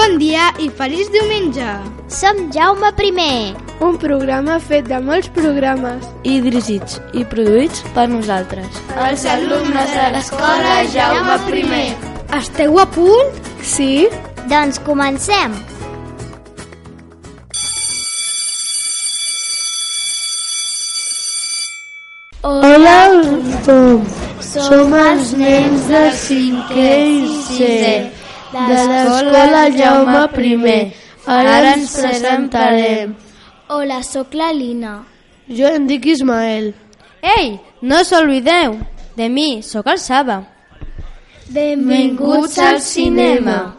Bon dia i feliç diumenge! Som Jaume I. Un programa fet de molts programes. I dirigits i produïts per nosaltres. Els alumnes de l'escola Jaume I. Esteu a punt? Sí? Doncs comencem! Hola tothom. Som els nens de 5è i 6è de l'escola Jaume I. Ara ens presentarem. Hola, sóc la Lina. Jo em dic Ismael. Ei, no us oblideu de mi, sóc el Saba. Benvinguts al cinema.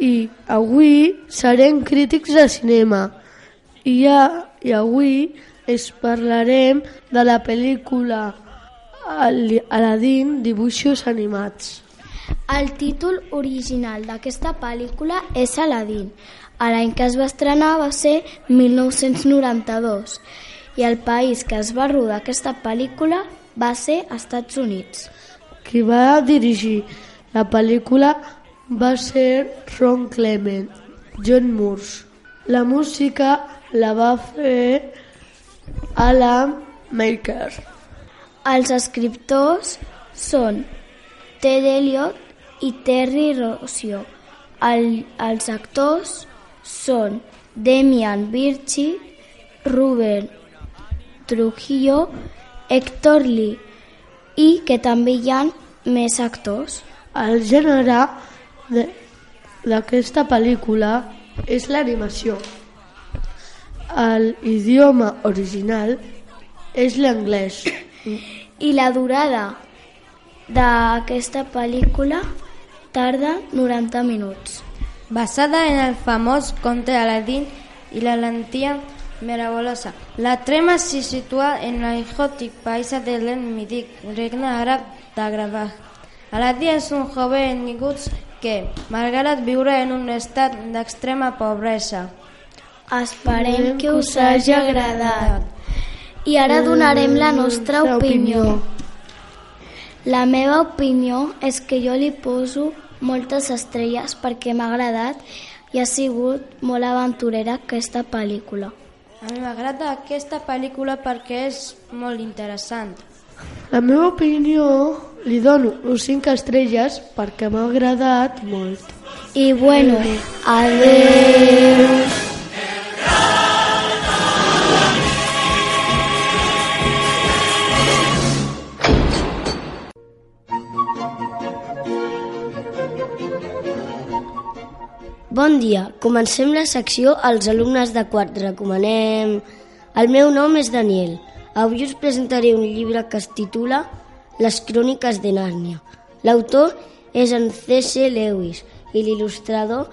I avui serem crítics de cinema. I, ja, i avui es parlarem de la pel·lícula Al- Aladdin, dibuixos animats. El títol original d'aquesta pel·lícula és Aladdin. L'any que es va estrenar va ser 1992 i el país que es va rodar aquesta pel·lícula va ser Estats Units. Qui va dirigir la pel·lícula va ser Ron Clement, John Moores. La música la va fer Alan Maker. Els escriptors són Ted Elliot i Terry Rossio. El, els actors són Demian Birchi, Ruben Trujillo, Héctor Lee i que també hi ha més actors. El gènere d'aquesta pel·lícula és l'animació. L'idioma original és l'anglès. I la durada d'aquesta pel·lícula tarda 90 minuts. Basada en el famós conte Aladdin i la lentilla meravellosa. La trama se situa en el país de l'Enmidic, regne àrab d'Agrabah. Aladdin és un joven ningut que, malgrat viure en un estat d'extrema pobresa, Esperem que us hagi agradat. I ara donarem la nostra opinió. La meva opinió és que jo li poso moltes estrelles perquè m'ha agradat i ha sigut molt aventurera aquesta pel·lícula. a mi m'agrada aquesta pel·lícula perquè és molt interessant. La meva opinió li dono uns 5 estrelles perquè m'ha agradat molt. I bueno, adeu. Bon dia, comencem la secció als alumnes de quart. Recomanem... El meu nom és Daniel. Avui us presentaré un llibre que es titula Les cròniques de Nàrnia. L'autor és en C.C. Lewis i l'il·lustrador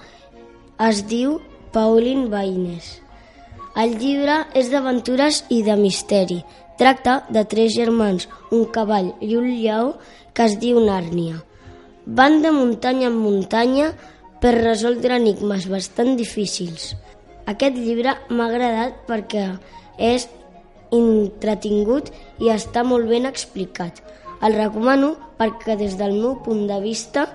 es diu Pauline Baines. El llibre és d'aventures i de misteri. Tracta de tres germans, un cavall i un lleó que es diu Nàrnia. Van de muntanya en muntanya per resoldre enigmes bastant difícils. Aquest llibre m'ha agradat perquè és entretingut i està molt ben explicat. El recomano perquè des del meu punt de vista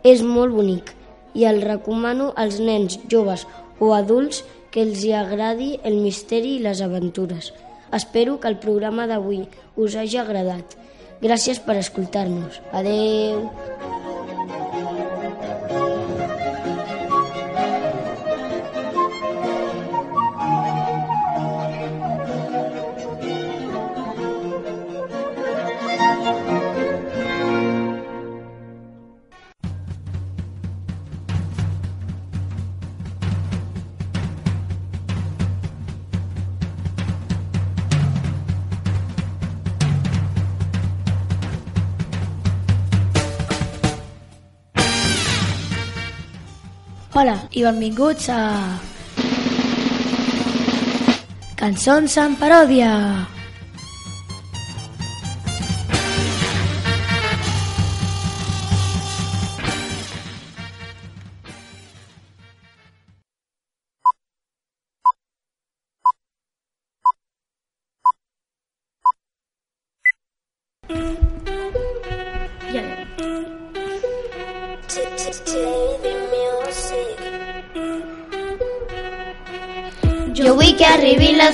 és molt bonic i el recomano als nens, joves o adults que els hi agradi el misteri i les aventures. Espero que el programa d'avui us hagi agradat. Gràcies per escoltar-nos. Adeu. Hola i benvinguts a... Cançons en paròdia.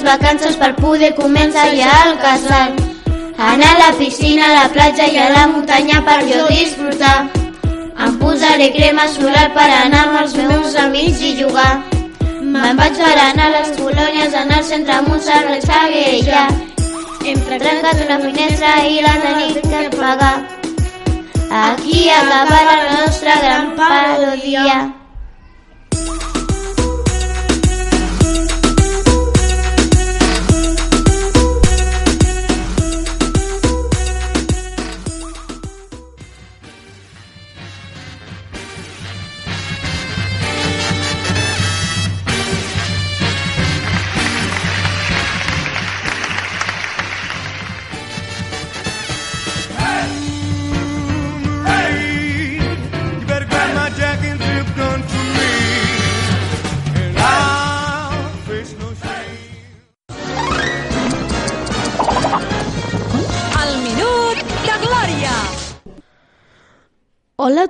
Les vacances per poder començar ja el casal. Anar a la piscina, a la platja i a la muntanya per jo disfrutar. Em posaré crema solar per anar amb els meus amics i jugar. Me'n vaig per anar a les colònies, anar al centre un serrat ja. Hem trencat una finestra i la tenim que pagar. Aquí acaba la nostra gran parodia.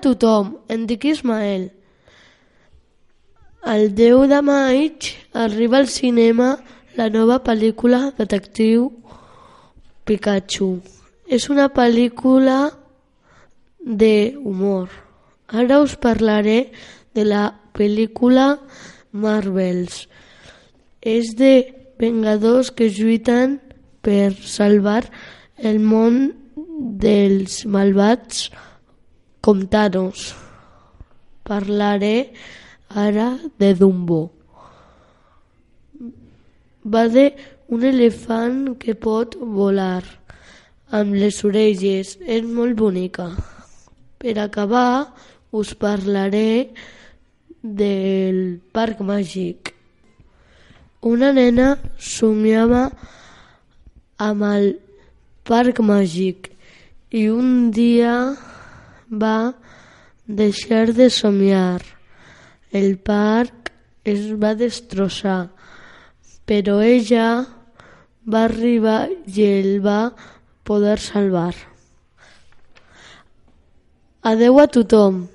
Tothom, em dic Ismael. El 10 de maig arriba al cinema la nova pel·lícula Detectiu Pikachu. És una pel·lícula d'humor. Ara us parlaré de la pel·lícula Marvels. És de vengadors que lluiten per salvar el món dels malvats com Thanos. Parlaré ara de Dumbo. Va de un elefant que pot volar amb les orelles. És molt bonica. Per acabar, us parlaré del parc màgic. Una nena somiava amb el parc màgic i un dia va deixar de somiar. El parc es va destrossar, però ella va arribar i el va poder salvar. Adeu a tothom.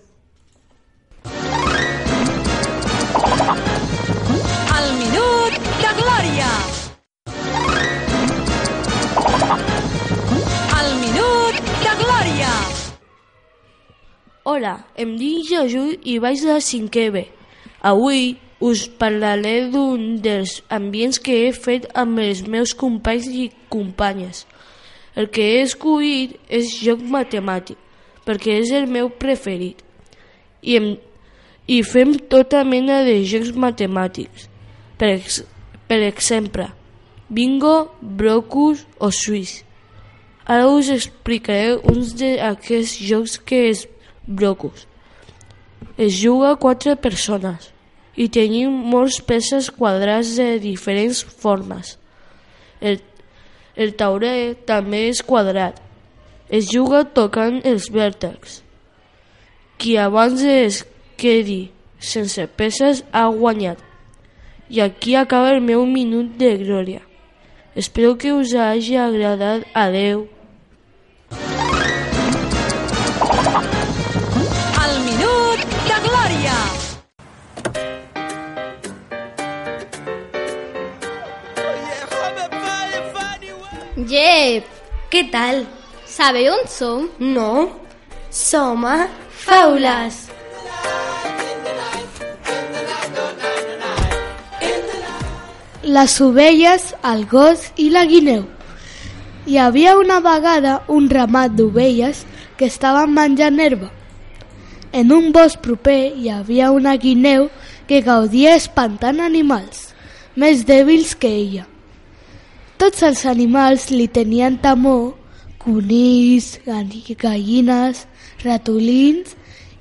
Hola, em dic Joju i vaig de 5è B. Avui us parlaré d'un dels ambients que he fet amb els meus companys i companyes. El que he escollit és joc matemàtic, perquè és el meu preferit. I, em, i fem tota mena de jocs matemàtics. Per, ex, per exemple, bingo, brocus o suís. Ara us explicaré uns d'aquests jocs que és brocus. Es juga a quatre persones i tenim molts peces quadrats de diferents formes. El, el tauler també és quadrat. Es juga tocant els vèrtexs. Qui abans es quedi sense peces ha guanyat. I aquí acaba el meu minut de glòria. Espero que us hagi agradat. Adeu. Jep, ¿Qué tal? ¿sabe on som? No, som a Faules. Les ovelles, el gos i la guineu. Hi havia una vegada un ramat d'ovelles que estaven menjant herba. En un bosc proper hi havia una guineu que gaudia espantant animals, més dèbils que ella. Tots els animals li tenien temor, conills, gall- gallines, ratolins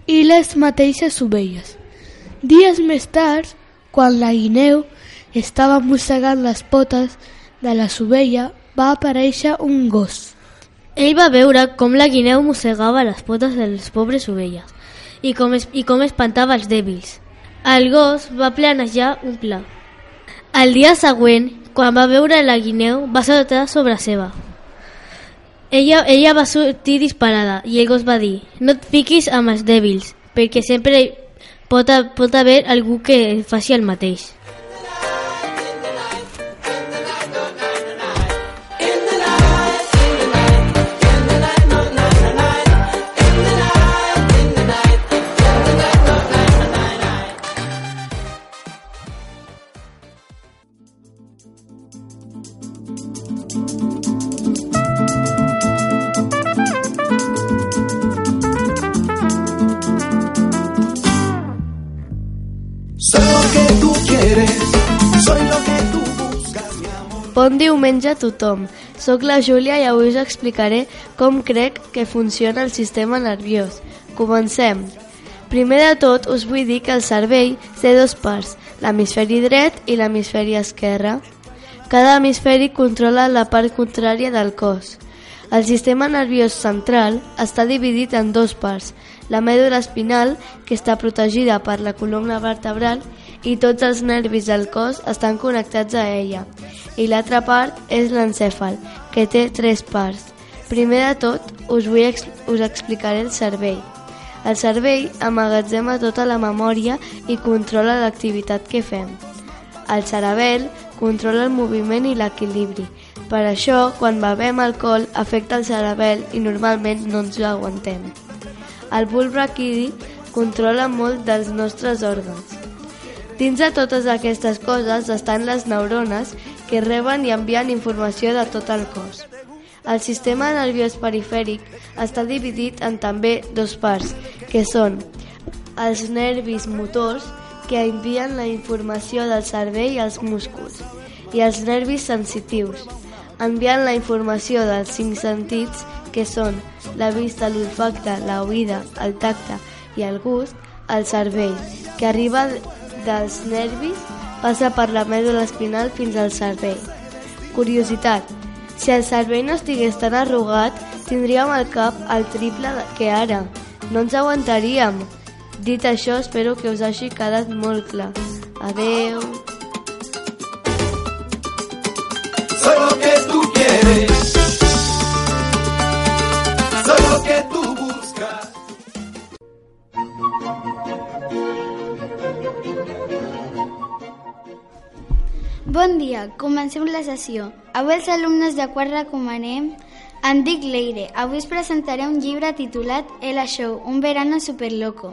i les mateixes ovelles. Dies més tard, quan la guineu estava mossegant les potes de la ovella, va aparèixer un gos. Ell va veure com la guineu mossegava les potes de les pobres ovelles i com, es, i com espantava els dèbils. El gos va planejar un pla. El dia següent, quan va veure la guineu, va saltar sobre seva. Ella, ella va sortir disparada i el gos va dir «No et fiquis amb els dèbils, perquè sempre pot, pot haver algú que faci el mateix. Bon diumenge a tothom. Soc la Júlia i avui us explicaré com crec que funciona el sistema nerviós. Comencem. Primer de tot us vull dir que el cervell té dos parts, l'hemisferi dret i l'hemisferi esquerre. Cada hemisferi controla la part contrària del cos. El sistema nerviós central està dividit en dos parts, la mèdula espinal, que està protegida per la columna vertebral, i tots els nervis del cos estan connectats a ella. I l'altra part és l'encèfal, que té tres parts. Primer de tot, us, vull us explicaré el cervell. El cervell amagatzema tota la memòria i controla l'activitat que fem. El cerebel controla el moviment i l'equilibri. Per això, quan bevem alcohol, afecta el cerebel i normalment no ens l'aguantem. El bulb raquidi controla molt dels nostres òrgans. Dins de totes aquestes coses estan les neurones que reben i envien informació de tot el cos. El sistema nerviós perifèric està dividit en també dos parts, que són els nervis motors, que envien la informació del cervell als músculs, i els nervis sensitius, enviant la informació dels cinc sentits, que són la vista, l'olfacte, la oïda, el tacte i el gust, al cervell, que arriba dels nervis passa per la mèdula espinal fins al cervell. Curiositat, si el cervell no estigués tan arrugat, tindríem el cap al triple que ara. No ens aguantaríem. Dit això, espero que us hagi quedat molt clar. Adeu. Bon dia, comencem la sessió. Avui els alumnes de quart recomanem em dic Leire. Avui us presentaré un llibre titulat El Show, un verano superloco.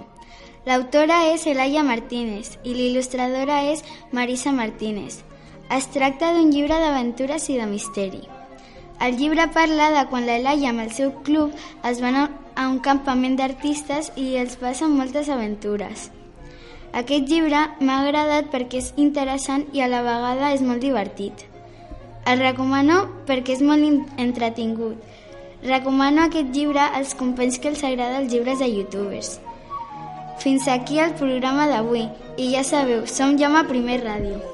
L'autora és Elaya Martínez i l'il·lustradora és Marisa Martínez. Es tracta d'un llibre d'aventures i de misteri. El llibre parla de quan l'Elaya amb el seu club es van a un campament d'artistes i els passen moltes aventures. Aquest llibre m'ha agradat perquè és interessant i a la vegada és molt divertit. El recomano perquè és molt entretingut. Recomano aquest llibre als companys que els agrada els llibres de youtubers. Fins aquí el programa d'avui i ja sabeu, som Llama Primer Ràdio.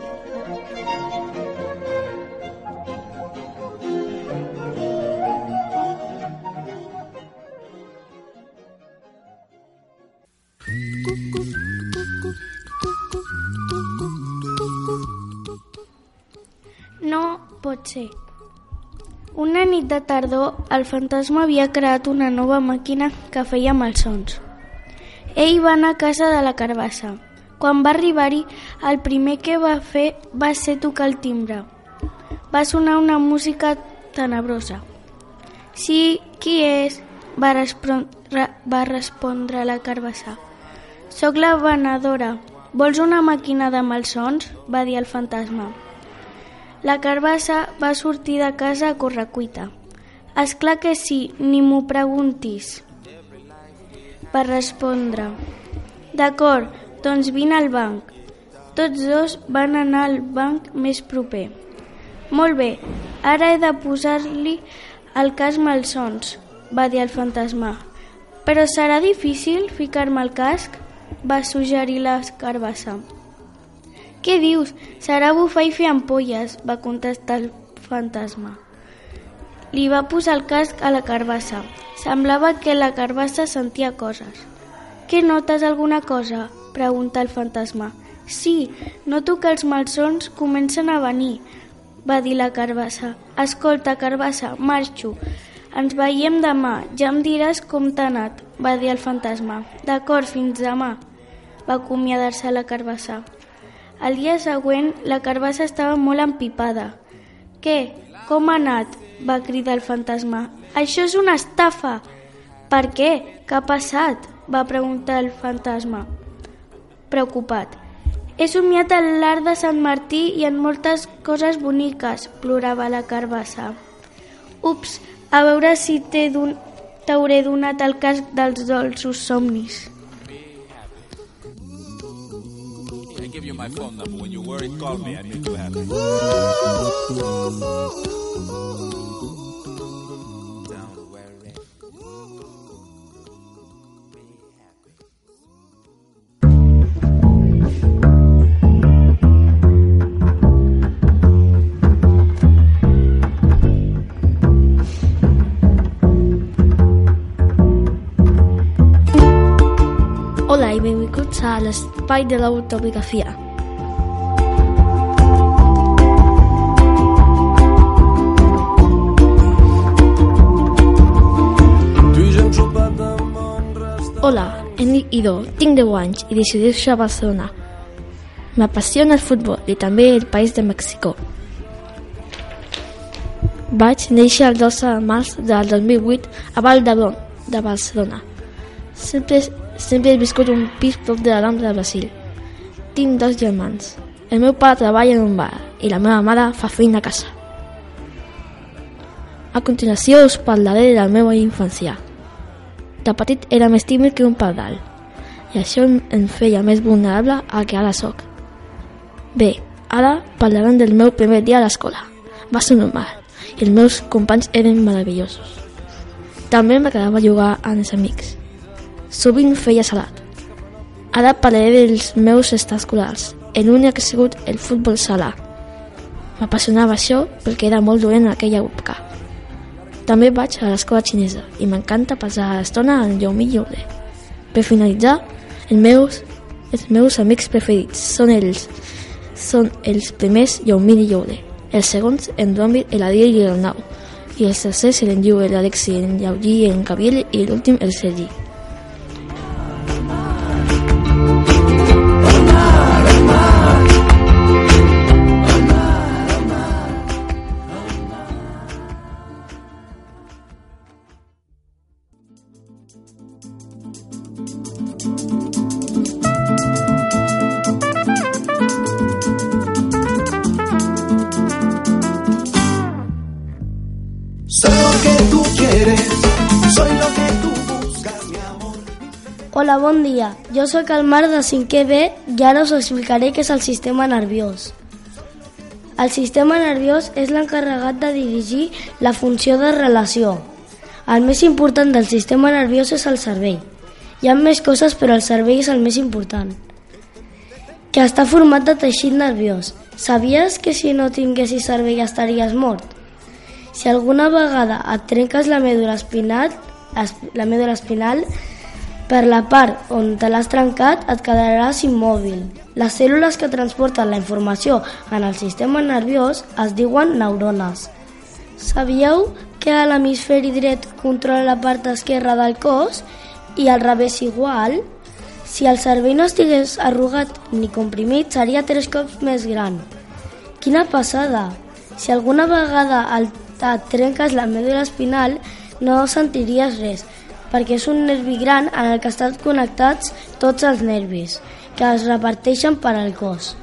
Ser. Una nit de tardor, el fantasma havia creat una nova màquina que feia malsons. Ell va anar a casa de la carbassa. Quan va arribar-hi, el primer que va fer va ser tocar el timbre. Va sonar una música tenebrosa. Sí, qui és? Va respondre, va respondre la carbassa. Soc la venedora. Vols una màquina de malsons? va dir el fantasma. La carbassa va sortir de casa a correcuita. És clar que sí, ni m'ho preguntis. Va respondre. D'acord, doncs vine al banc. Tots dos van anar al banc més proper. Molt bé, ara he de posar-li el cas malsons, va dir el fantasma. Però serà difícil ficar-me el casc? va suggerir la carbassa. Què dius? Serà bufar i fer ampolles, va contestar el fantasma. Li va posar el casc a la carbassa. Semblava que la carbassa sentia coses. Què notes alguna cosa? pregunta el fantasma. Sí, noto que els malsons comencen a venir, va dir la carbassa. Escolta, carbassa, marxo. Ens veiem demà, ja em diràs com t'ha anat, va dir el fantasma. D'acord, fins demà, va acomiadar-se la carbassa. El dia següent, la carbassa estava molt empipada. Què? Com ha anat? va cridar el fantasma. Això és una estafa! Per què? Què ha passat? va preguntar el fantasma, preocupat. He somiat en l'art de Sant Martí i en moltes coses boniques, plorava la carbassa. Ups, a veure si t'hauré donat el cas dels dolços somnis. My phone number. When you're worried, call me. I make you happy. Don't worry. Hola i benvinguts a l'espai de l'autobiografia. Ido, tinc 10 anys i decideixo a Barcelona. M'apassiona el futbol i també el país de Mèxico. Vaig néixer el 12 de març del 2008 a Val d'Hebron, de Barcelona. Sempre, sempre he viscut un pis prop de la Rambla de Brasil. Tinc dos germans. El meu pare treballa en un bar i la meva mare fa feina a casa. A continuació us parlaré de la meva infància. De petit era més tímid que un pardal i això em feia més vulnerable a que ara sóc. Bé, ara parlaran del meu primer dia a l'escola. Va ser normal i els meus companys eren meravellosos. També m'agradava jugar amb els amics. Sovint feia salat. Ara parlaré dels meus estats escolars. El únic que ha sigut el futbol sala. M'apassionava això perquè era molt dolent en aquella època. També vaig a l'escola xinesa i m'encanta passar l'estona en Yomi Yole. Per finalitzar, els meus, els meus amics preferits són els, són els primers Yomi i Yole, els segons en Rombi, el Adiel i el Nau, i els tercers en Yu, l'Alexi, en Yauji, en Gabriel i l'últim el Sergi. Que tú quieres, soy lo que tú buscas, mi amor. Hola, bon dia. Jo sóc el Marc de 5è B i ara us explicaré què és el sistema nerviós. El sistema nerviós és l'encarregat de dirigir la funció de relació. El més important del sistema nerviós és el cervell. Hi ha més coses, però el cervell és el més important. Que està format de teixit nerviós. Sabies que si no tinguessis cervell estaries mort? Si alguna vegada et trenques la mèdula espinal, es- la mèdula espinal, per la part on te l'has trencat et quedaràs immòbil. Les cèl·lules que transporten la informació en el sistema nerviós es diuen neurones. Sabíeu que l'hemisferi dret controla la part esquerra del cos i al revés igual? Si el cervell no estigués arrugat ni comprimit, seria tres cops més gran. Quina passada! Si alguna vegada el, et trenques la mèdula espinal, no sentiries res, perquè és un nervi gran en el que estan connectats tots els nervis, que es reparteixen per al cos.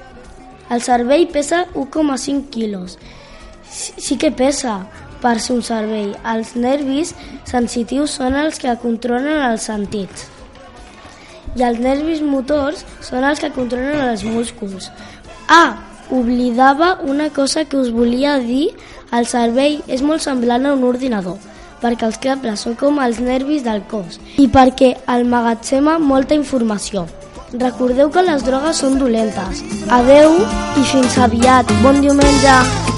El cervell pesa 1,5 quilos. Sí, sí que pesa per ser un cervell. Els nervis sensitius són els que controlen els sentits i els nervis motors són els que controlen els músculs. Ah, oblidava una cosa que us volia dir. El cervell és molt semblant a un ordinador, perquè els cables són com els nervis del cos i perquè almagatzema molta informació. Recordeu que les drogues són dolentes. Adeu i fins aviat. Bon diumenge.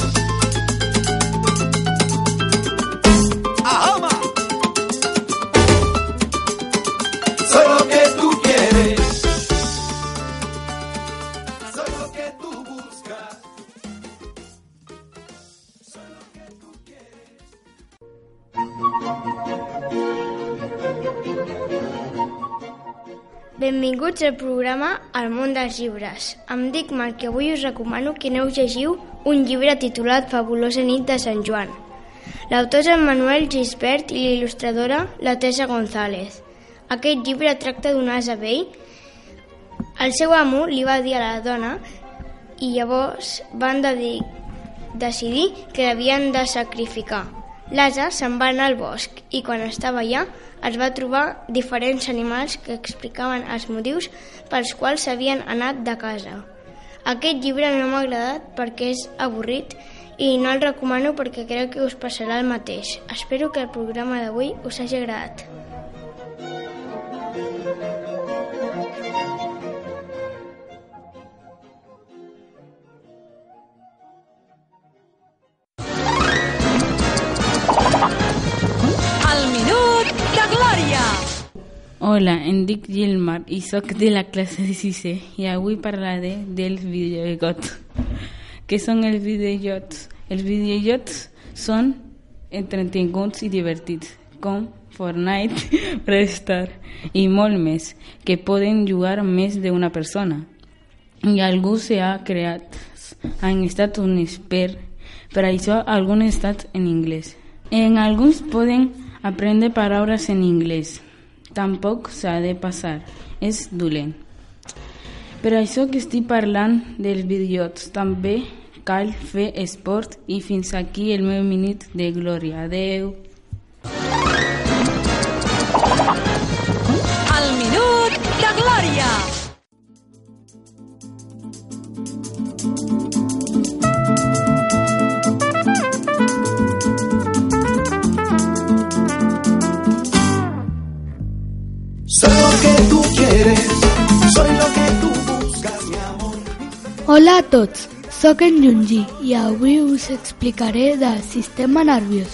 Benvinguts al programa El món dels llibres. Em dic Marc i avui us recomano que aneu llegiu un llibre titulat Fabulosa nit de Sant Joan. L'autor és en Manuel Gisbert i l'il·lustradora la Tessa González. Aquest llibre tracta d'un ase vell. El seu amo li va dir a la dona i llavors van de decidir que l'havien de sacrificar. L'asa se'n va anar al bosc i quan estava allà es va trobar diferents animals que explicaven els motius pels quals s'havien anat de casa. Aquest llibre no m'ha agradat perquè és avorrit i no el recomano perquè crec que us passarà el mateix. Espero que el programa d'avui us hagi agradat. Hola, em dic Gilmar i sóc de la de sisè i avui parlaré dels videojocs. Què són els videojocs? Els videojocs són entretinguts i divertits, com Fortnite, Prestar i molt més, que poden jugar més d'una persona. I algú s'ha creat en Estats Units per, per això alguns estats en anglès. En alguns poden aprendre paraules en anglès. Tampoc s'ha de passar, és dolent. Per això que estic parlant dels videojocs, també cal fer esport i fins aquí el meu minut de glòria. Adeu. El minut de glòria. A tots, sóc en Junji i avui us explicaré del sistema nerviós.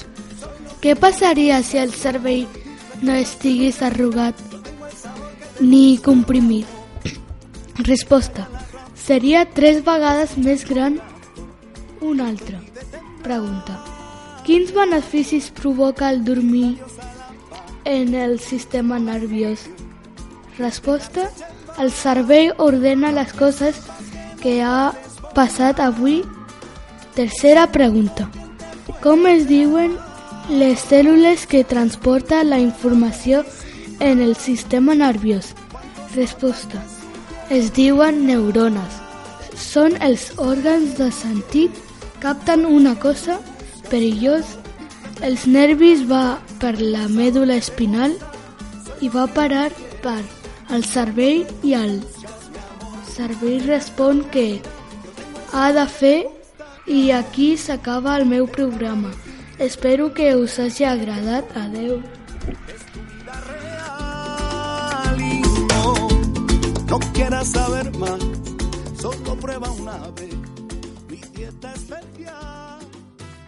Què passaria si el cervell no estigués arrugat ni comprimit? Resposta. Seria tres vegades més gran una altra. Pregunta. Quins beneficis provoca el dormir en el sistema nerviós? Resposta. El cervell ordena les coses que ha passat avui. Tercera pregunta. Com es diuen les cèl·lules que transporten la informació en el sistema nerviós? Resposta. Es diuen neurones. Són els òrgans de sentit, capten una cosa perillós. Els nervis va per la mèdula espinal i va parar per al cervell i el cervell respon que ha de fer i aquí s'acaba el meu programa. Espero que us hagi agradat. Adeu. No quieras saber más, solo prueba una vez. Mi dieta especial.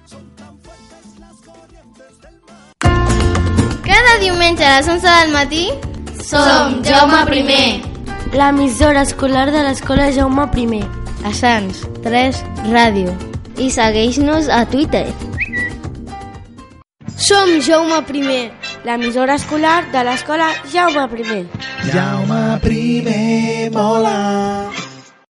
Son tan fuertes las corrientes del mar. Cada diumenge a les 11 del matí Som Jaume I. L'emissora escolar de l'escola Jaume I. A Sants 3 Ràdio. I segueix-nos a Twitter. Som Jaume I, l'emissora escolar de l'escola Jaume I. Jaume primer mola.